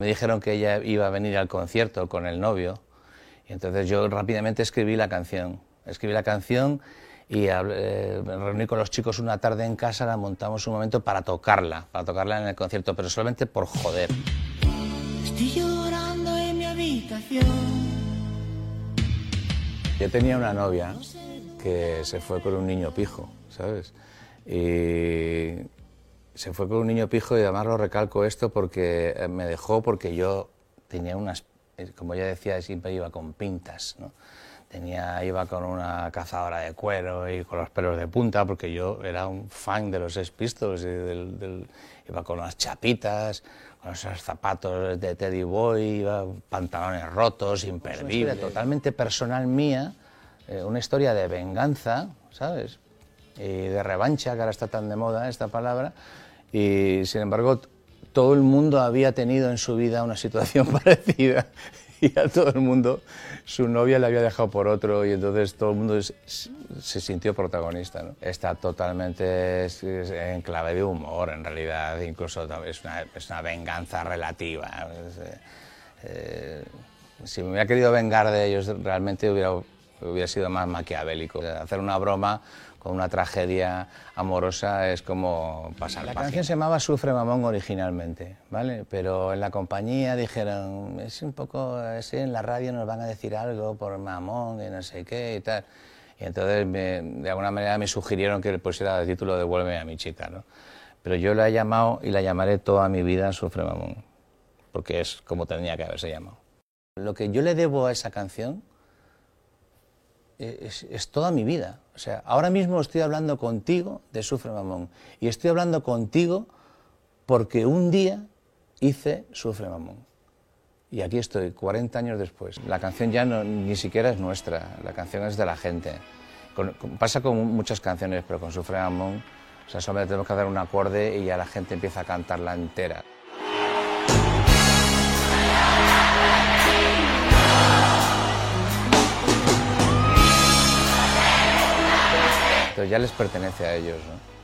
Me dijeron que ella iba a venir al concierto con el novio y entonces yo rápidamente escribí la canción. Escribí la canción y eh, me reuní con los chicos una tarde en casa, la montamos un momento para tocarla, para tocarla en el concierto, pero solamente por joder. Estoy llorando en mi habitación. Yo tenía una novia que se fue con un niño pijo, ¿sabes? Y se fue con un niño pijo y además lo recalco esto porque eh, me dejó porque yo tenía unas, eh, como ya decía, siempre iba con pintas, ¿no? Tenía, iba con una cazadora de cuero y con los pelos de punta porque yo era un fan de los Sex Pistols y del, iba con unas chapitas, con esos zapatos de Teddy Boy, iba pantalones rotos, imperdible, totalmente personal mía, eh, una historia de venganza, ¿sabes? Y de revancha, que ahora está tan de moda esta palabra, y sin embargo todo el mundo había tenido en su vida una situación parecida y a todo el mundo su novia le había dejado por otro y entonces todo el mundo se sintió protagonista. ¿no? Está totalmente en clave de humor, en realidad, incluso es una, es una venganza relativa. Eh, eh, si me hubiera querido vengar de ellos, realmente hubiera, hubiera sido más maquiavélico. Hacer una broma con una tragedia amorosa es como pasar. La canción se llamaba Sufre Mamón originalmente, ¿vale? Pero en la compañía dijeron, es un poco así, en la radio nos van a decir algo por mamón y no sé qué y tal. Y entonces de alguna manera me sugirieron que le pusiera el título Devuelve a mi chica, ¿no? Pero yo la he llamado y la llamaré toda mi vida Sufre Mamón, porque es como tenía que haberse llamado. Lo que yo le debo a esa canción es, toda mi vida. O sea, ahora mismo estoy hablando contigo de Sufre Mamón y estoy hablando contigo porque un día hice Sufre Mamón. Y aquí estoy, 40 años después. La canción ya ni siquiera es nuestra, la canción es de la gente. pasa con muchas canciones, pero con Sufre Mamón, o sea, solamente tenemos que hacer un acorde y ya la gente empieza a cantarla entera. Ya les pertenece a ellos. ¿no?